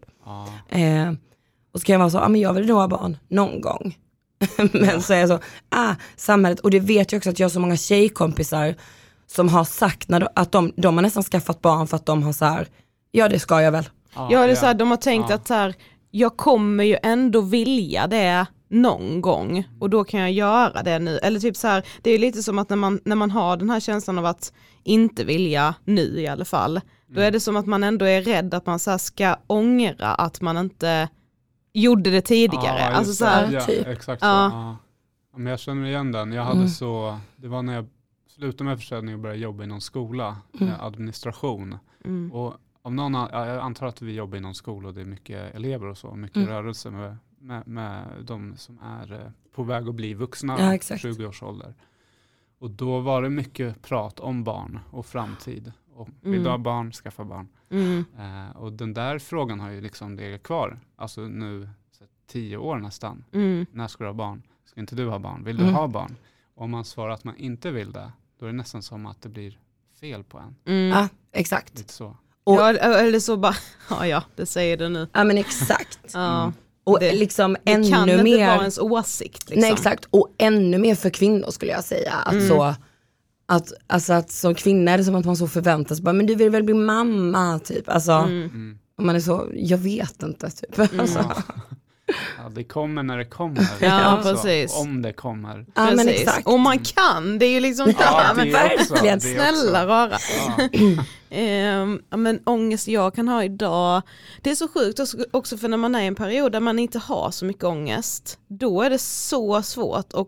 Speaker 2: Eh, och så kan jag vara så, ah, men jag vill nog ha barn någon gång. men så är jag så, ah, samhället, och det vet jag också att jag har så många tjejkompisar som har sagt när de, att de, de har nästan skaffat barn för att de har så här, ja det ska jag väl.
Speaker 1: Ja,
Speaker 3: Ja, det är
Speaker 1: ja.
Speaker 3: så här, de har tänkt
Speaker 1: Ja.
Speaker 3: att så här, jag kommer ju ändå vilja det någon gång och då kan jag göra det nu. Eller typ så här, det är ju lite som att när man, när man har den här känslan av att inte vilja nu i alla fall, då
Speaker 1: Mm.
Speaker 3: är det som att man ändå är rädd att man så här ska ångra att man inte gjorde det tidigare.
Speaker 1: Ja,
Speaker 3: alltså så här,
Speaker 1: ja,
Speaker 2: typ.
Speaker 1: Exakt så. Ja. Ja, Men jag känner igen den. Jag hade
Speaker 2: Mm.
Speaker 1: så, det var när jag slutade med försäljning och började jobba inom skola,
Speaker 2: Mm.
Speaker 1: med administration.
Speaker 3: mm,
Speaker 1: Och av någon, an- ja, jag antar att vi jobbar inom skola och det är mycket elever och så, mycket
Speaker 2: Mm.
Speaker 1: rörelse med, med, med de som är eh, på väg att bli vuxna,
Speaker 2: Ja, exakt.
Speaker 1: 20 års ålder. Och då var det mycket prat om barn och framtid. Och vill
Speaker 3: Mm.
Speaker 1: du ha barn, skaffa barn.
Speaker 3: mm,
Speaker 1: Eh, och den där frågan har ju liksom legat kvar, alltså nu så här, tio år nästan.
Speaker 3: mm,
Speaker 1: När ska du ha barn? Ska inte du ha barn? Vill du
Speaker 2: Mm.
Speaker 1: ha barn? Och om man svarar att man inte vill det, då är det nästan som att det blir fel på en.
Speaker 3: mm.
Speaker 2: Ja, exakt.
Speaker 1: Lite så.
Speaker 2: Och-
Speaker 3: ja, eller så bara, ja ja, det säger du nu.
Speaker 2: Ja men exakt.
Speaker 3: Ja,
Speaker 1: Mm.
Speaker 2: Och
Speaker 3: Det-
Speaker 2: liksom
Speaker 3: det kan
Speaker 2: ännu
Speaker 3: inte
Speaker 2: mer.
Speaker 3: vara ens åsikt. Liksom.
Speaker 2: Nej exakt, och ännu mer för kvinnor skulle jag säga. Att
Speaker 3: Mm.
Speaker 2: så, att, alltså att som kvinna är det som att man så förväntas, bara, men du vill väl bli mamma typ. Alltså
Speaker 3: Mm.
Speaker 1: Mm.
Speaker 2: och man är så, jag vet inte typ. Alltså,
Speaker 1: Ja. Det kommer när det kommer.
Speaker 3: Ja,
Speaker 1: Alltså,
Speaker 3: precis.
Speaker 1: Om det kommer.
Speaker 2: Ja men
Speaker 3: Precis.
Speaker 2: exakt.
Speaker 3: Och man kan, det är ju liksom
Speaker 1: Ja,
Speaker 3: men
Speaker 2: verkligen.
Speaker 3: snälla rara.
Speaker 1: Ja.
Speaker 3: Ehm, ja, men ångest jag kan ha idag, det är så sjukt också- också för när man är i en period där man inte har så mycket ångest, då är det så svårt att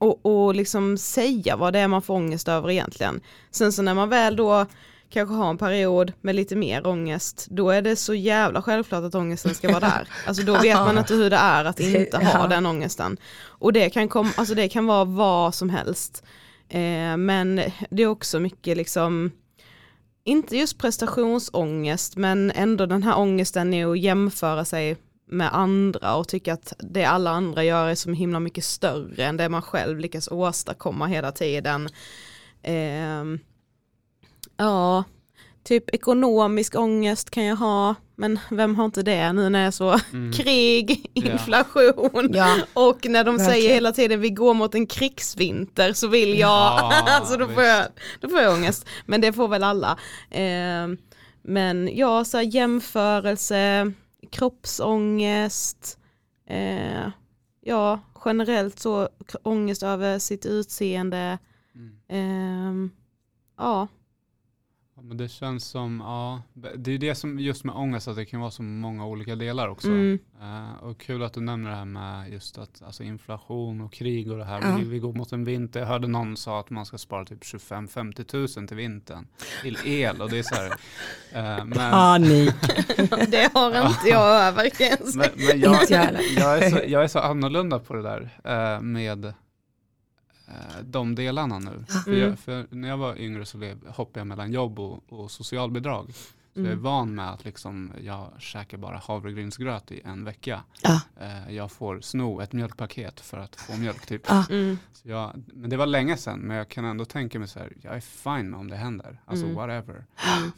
Speaker 3: och, och liksom säga vad det är man får ångest över egentligen. Sen så när man väl då kanske har en period med lite mer ångest, då är det så jävla självklart att ångesten ska vara där. Alltså då vet man inte hur det är att inte ha den ångesten. Och det kan, kom, alltså det kan vara vad som helst. Eh, men det är också mycket liksom, inte just prestationsångest, men ändå den här ångesten är att jämföra sig med andra och tycka att det alla andra gör är så himla mycket större än det man själv lyckas åstadkomma hela tiden. Ehm, ja, typ ekonomisk ångest kan jag ha, men vem har inte det nu när det är så
Speaker 1: Mm.
Speaker 3: krig, inflation
Speaker 2: Ja.
Speaker 3: och när de säger
Speaker 2: Verkligen.
Speaker 3: hela tiden vi går mot en krigsvinter så vill jag,
Speaker 1: Ja,
Speaker 3: alltså då får, jag, då får jag ångest. Men det får väl alla. Ehm, men ja, så här jämförelse, kroppsångest, eh, ja generellt så ångest över sitt utseende.
Speaker 1: Mm.
Speaker 3: Ehm, ja,
Speaker 1: Ja, men det känns som, ja, det är det som just med ångest, att det kan vara så många olika delar också.
Speaker 3: Mm.
Speaker 1: Eh, och kul att du nämner det här med just att alltså inflation och krig och det här.
Speaker 2: Ja.
Speaker 1: Vi, vi går mot en vinter. Jag hörde någon sa att man ska spara typ 25-50 tusen till vintern. Till el och det är så här. eh, men,
Speaker 2: Panik.
Speaker 3: det har inte jag över
Speaker 1: men, men jag,
Speaker 2: Inte jag
Speaker 1: är så, jag är så annorlunda på det där eh, med de delarna nu. För,
Speaker 3: Mm.
Speaker 1: jag, för när jag var yngre så hoppade jag mellan jobb och, och socialbidrag. Så jag är
Speaker 3: Mm.
Speaker 1: van med att liksom, jag käkar bara havregrynsgröt i en vecka.
Speaker 2: Ja.
Speaker 1: Eh, jag får sno ett mjölkpaket för att få mjölk typ.
Speaker 2: Ja.
Speaker 3: Mm.
Speaker 1: Så jag, men det var länge sedan, men jag kan ändå tänka mig så här, jag är fine med om det händer. Alltså
Speaker 3: Mm.
Speaker 1: whatever.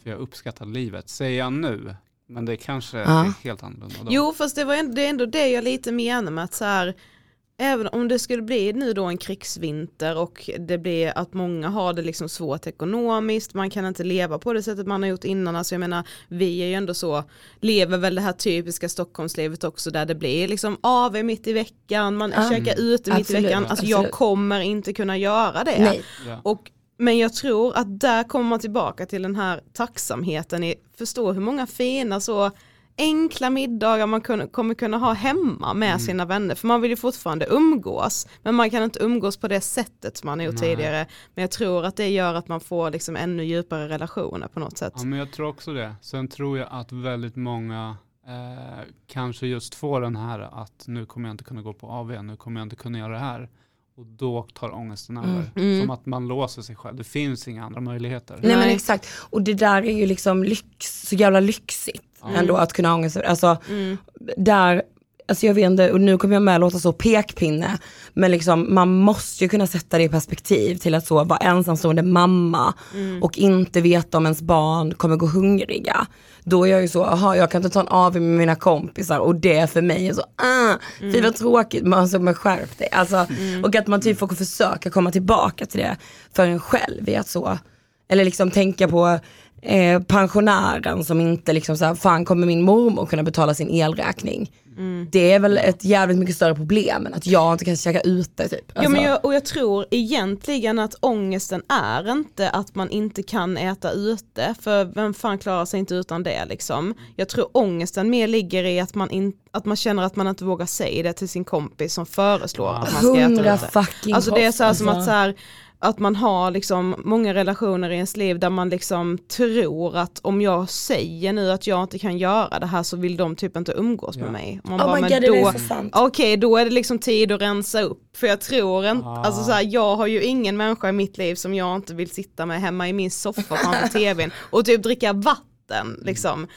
Speaker 1: För jag uppskattar livet, säger jag nu. Men det kanske
Speaker 2: Ja.
Speaker 1: är helt annorlunda då.
Speaker 3: Jo fast det, var ändå, det är ändå det jag lite menar med att så här, även om det skulle bli nu då en krigsvinter och det blir att många har det liksom svårt ekonomiskt, man kan inte leva på det sättet man har gjort innan, alltså jag menar vi är ju ändå så, lever väl det här typiska Stockholmslivet också där det blir liksom AV mitt i veckan, man
Speaker 2: Ja.
Speaker 3: käkar ute mitt i veckan, alltså jag kommer inte kunna göra det.
Speaker 2: Nej.
Speaker 1: Ja.
Speaker 3: Och, men jag tror att där kommer man tillbaka till den här tacksamheten i, förstå hur många fina så enkla middagar man kommer kunna ha hemma med
Speaker 1: Mm.
Speaker 3: sina vänner. För man vill ju fortfarande umgås, men man kan inte umgås på det sättet som man har gjort
Speaker 1: Nej.
Speaker 3: tidigare. Men jag tror att det gör att man får liksom ännu djupare relationer på något sätt.
Speaker 1: Ja, men jag tror också det. Sen tror jag att väldigt många eh, kanske just får den här att nu kommer jag inte kunna gå på AV, nu kommer jag inte kunna göra det här. Och då tar ångesten över.
Speaker 3: Mm.
Speaker 1: Som att man låser sig själv. Det finns inga andra möjligheter.
Speaker 2: Nej men exakt. Och det där är ju liksom lyx, så jävla lyxigt
Speaker 1: Ja.
Speaker 2: ändå att kunna ha ångest. Alltså
Speaker 3: Mm.
Speaker 2: där, alltså jag vet inte, och nu kommer jag med att låta så pekpinne, men liksom man måste ju kunna sätta det i perspektiv till att så vara ensamstående mamma
Speaker 3: Mm.
Speaker 2: och inte veta om ens barn kommer gå hungriga. Då är jag ju så, aha jag kan inte ta en AW med mina kompisar och det för mig är så, ah, fy vad tråkigt, man, alltså, men skärp dig. Alltså, Och att man typ får försöka komma tillbaka till det för en själv, är att så, eller liksom tänka på eh, pensionären som inte liksom så här, fan kommer min mormor kunna betala sin elräkning? Det är väl ett jävligt mycket större problem än att jag inte kan käka ute typ.
Speaker 3: Ja,
Speaker 2: Alltså,
Speaker 3: men jag, och jag tror egentligen att ångesten är inte att man inte kan äta ute, för vem fan klarar sig inte utan det liksom. Jag tror ångesten mer ligger i att man, in, att man känner att man inte vågar säga det till sin kompis som föreslår att man ska äta
Speaker 2: Hundra
Speaker 3: ute.
Speaker 2: fucking
Speaker 3: Alltså det är så som att
Speaker 2: alltså.
Speaker 3: så här, att man har liksom många relationer i ens liv där man liksom tror att om jag säger nu att jag inte kan göra det här så vill de typ inte umgås
Speaker 1: Ja.
Speaker 3: med mig. Man
Speaker 2: Oh
Speaker 3: bara,
Speaker 2: my god det
Speaker 3: då,
Speaker 2: är så sant.
Speaker 3: Okej, då är det liksom tid att rensa upp. För jag tror inte,
Speaker 1: Ah.
Speaker 3: alltså så här, jag har ju ingen människa i mitt liv som jag inte vill sitta med hemma i min soffa framför tvn och typ dricka vatten. Liksom.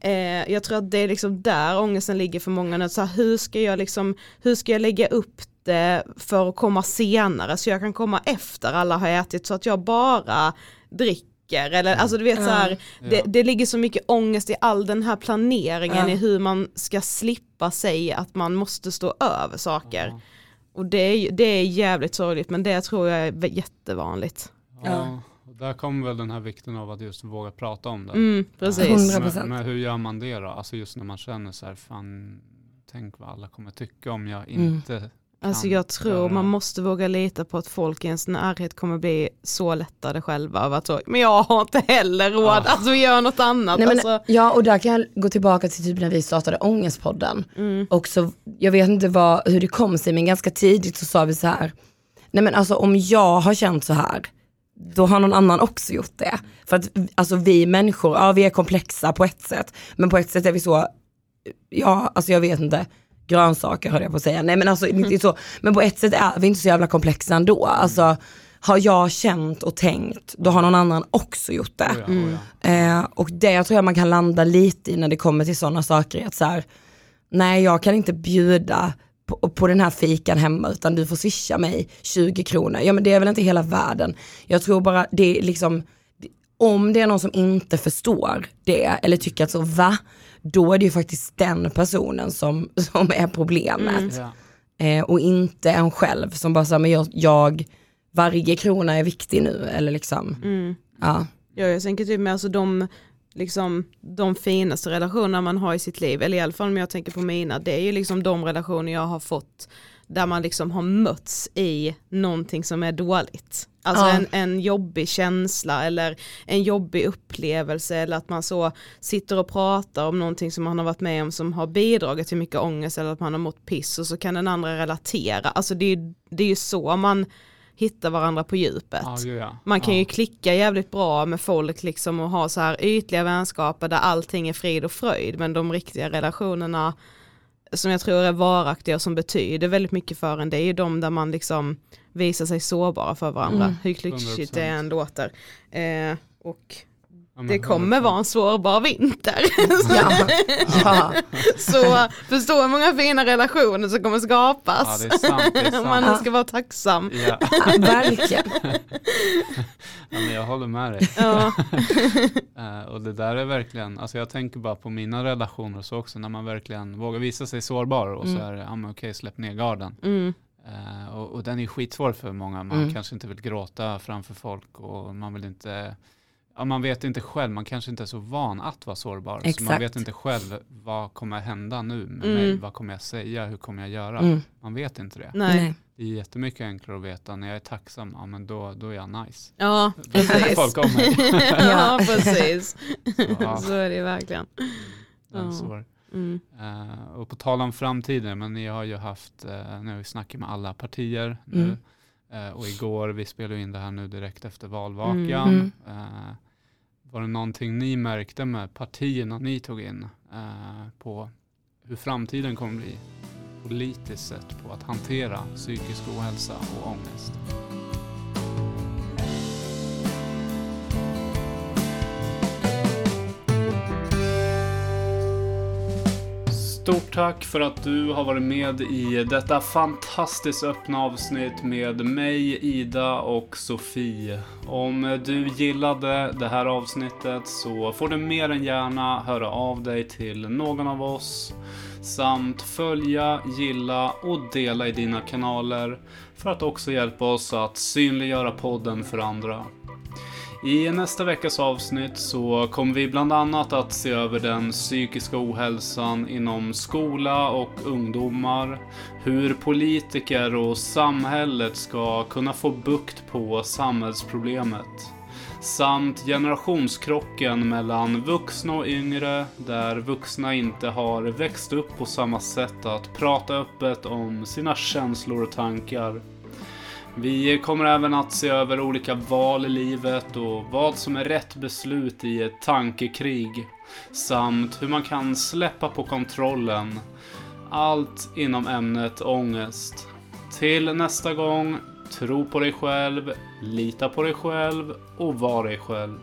Speaker 3: Eh, jag tror att det är liksom där ångesten ligger för många nu. Så här, hur, ska jag liksom, hur ska jag lägga upp det för att komma senare så jag kan komma efter alla har ätit så att jag bara dricker. Eller, alltså du vet så här, det,
Speaker 1: Ja.
Speaker 3: det ligger så mycket ångest i all den här planeringen
Speaker 2: Ja.
Speaker 3: i hur man ska slippa säga att man måste stå över saker.
Speaker 1: Ja.
Speaker 3: Och det är, ju- det är jävligt sorgligt men det tror jag är jättevanligt.
Speaker 1: Ja. Där kommer väl den här vikten av att just våga prata om det.
Speaker 3: Mm, precis.
Speaker 2: Hundra
Speaker 1: Men,
Speaker 2: procent.
Speaker 1: men hur gör man det då? Alltså just när man känner så här, fan, tänk vad alla kommer tycka om jag
Speaker 2: Mm.
Speaker 3: Alltså jag tror man måste våga lita på att folk i ens närhet kommer bli så lättade själva av att så, men jag har inte heller råd,
Speaker 1: Ja.
Speaker 3: alltså gör något annat.
Speaker 2: Nej, men,
Speaker 3: alltså,
Speaker 2: Ja och där kan jag gå tillbaka till typ när vi startade Ångestpodden.
Speaker 3: mm,
Speaker 2: Och så, jag vet inte vad, hur det kom sig men ganska tidigt så sa vi så här. Nej men alltså om jag har känt så här, då har någon annan också gjort det. För att alltså vi människor, ja vi är komplexa på ett sätt. Men på ett sätt är vi så, ja alltså jag vet inte, grönsaker hörde jag på att säga. Nej men alltså inte så, men på ett sätt är vi inte så jävla komplexa ändå. Alltså har jag känt och tänkt, då har någon annan också gjort det.
Speaker 1: Oh ja, oh ja.
Speaker 2: Eh, och det tror jag man kan landa lite i när det kommer till sådana saker. Att så här, nej jag kan inte bjuda på, på den här fikan hemma utan du får swisha mig 20 kronor. Ja men det är väl inte hela världen. Jag tror bara det är liksom, om det är någon som inte förstår det eller tycker att så va, då är det ju faktiskt den personen som, som är problemet.
Speaker 1: Ja.
Speaker 2: Eh, och inte en själv som bara säger men jag, jag, varje krona är viktig nu eller liksom,
Speaker 3: mm.
Speaker 2: ja.
Speaker 3: Ja, jag tänker typ med alltså de, liksom, de finaste relationerna man har i sitt liv, eller i alla fall om jag tänker på mina, det är ju liksom de relationer jag har fått där man liksom har mötts i någonting som är dåligt. Alltså
Speaker 2: Ja.
Speaker 3: en, en jobbig känsla eller en jobbig upplevelse eller att man så sitter och pratar om någonting som man har varit med om som har bidragit till mycket ångest eller att man har mått piss och så kan den andra relatera. Alltså det är det är ju så man hittar varandra på djupet.
Speaker 1: Ja, ja.
Speaker 3: Man kan ju klicka jävligt bra med folk liksom och ha så här ytliga vänskaper där allting är frid och fröjd men de riktiga relationerna som jag tror är varaktiga och som betyder väldigt mycket för en det är ju de där man liksom visar sig sårbara för varandra
Speaker 2: Mm.
Speaker 3: hur klyschigt det
Speaker 1: 100%.
Speaker 3: än låter. Eh, och
Speaker 1: Ja,
Speaker 3: det kommer
Speaker 1: 100%.
Speaker 3: vara en sårbar vinter.
Speaker 2: Ja, ja.
Speaker 3: så förstå hur många fina relationer som kommer
Speaker 1: Ja,
Speaker 3: skapas.
Speaker 1: det är sant. Det är sant.
Speaker 3: man ska vara tacksam.
Speaker 1: Ja.
Speaker 2: Ja, verkligen.
Speaker 1: ja, men jag håller med dig.
Speaker 3: Ja.
Speaker 1: Eh, och det där är verkligen, alltså jag tänker bara på mina relationer så också, när man verkligen vågar visa sig sårbar och så
Speaker 2: Mm.
Speaker 1: är det, ja men okej, släpp ner garden.
Speaker 3: Mm.
Speaker 1: Eh, och, och den är skitsvår för många, man
Speaker 2: Mm.
Speaker 1: kanske inte vill gråta framför folk och man vill inte, ja man vet inte själv, man kanske inte är så van att vara sårbar. Så man
Speaker 2: Exakt.
Speaker 1: vet inte själv, vad kommer hända nu med
Speaker 3: Mm.
Speaker 1: mig? Vad kommer jag säga? Hur kommer jag göra?
Speaker 2: Mm.
Speaker 1: Man vet inte det.
Speaker 3: Nej.
Speaker 1: Det är jättemycket enklare att veta, när jag är tacksam, ja men då, då är jag nice.
Speaker 3: Ja,
Speaker 1: Då
Speaker 3: precis.
Speaker 1: folk om mig.
Speaker 3: ja, precis.
Speaker 1: Så, ja,
Speaker 3: Så är det verkligen.
Speaker 1: den
Speaker 3: Ja. Mm.
Speaker 1: Eh, och på tal om framtiden, men ni har ju haft, uh, nu har vi snackat med alla partier nu.
Speaker 2: Mm.
Speaker 1: Eh, och igår, vi spelar ju in det här nu direkt efter valvakan.
Speaker 2: Mm.
Speaker 1: Eh, var det någonting ni märkte med partierna ni tog in eh, på hur framtiden kommer bli politiskt sett på att hantera psykisk ohälsa och ångest? Stort tack för att du har varit med i detta fantastiskt öppna avsnitt med mig, Ida och Sofie. Om du gillade det här avsnittet så får du mer än gärna höra av dig till någon av oss samt följa, gilla och dela i dina kanaler för att också hjälpa oss att synliggöra podden för andra. I nästa veckas avsnitt så kommer vi bland annat att se över den psykiska ohälsan inom skola och ungdomar, hur politiker och samhället ska kunna få bukt på samhällsproblemet, samt generationskrocken mellan vuxna och yngre, där vuxna inte har växt upp på samma sätt att prata öppet om sina känslor och tankar. Vi kommer även att se över olika val i livet och vad som är rätt beslut i ett tankekrig. Samt hur man kan släppa på kontrollen. Allt inom ämnet ångest. Till nästa gång, tro på dig själv, lita på dig själv och var dig själv.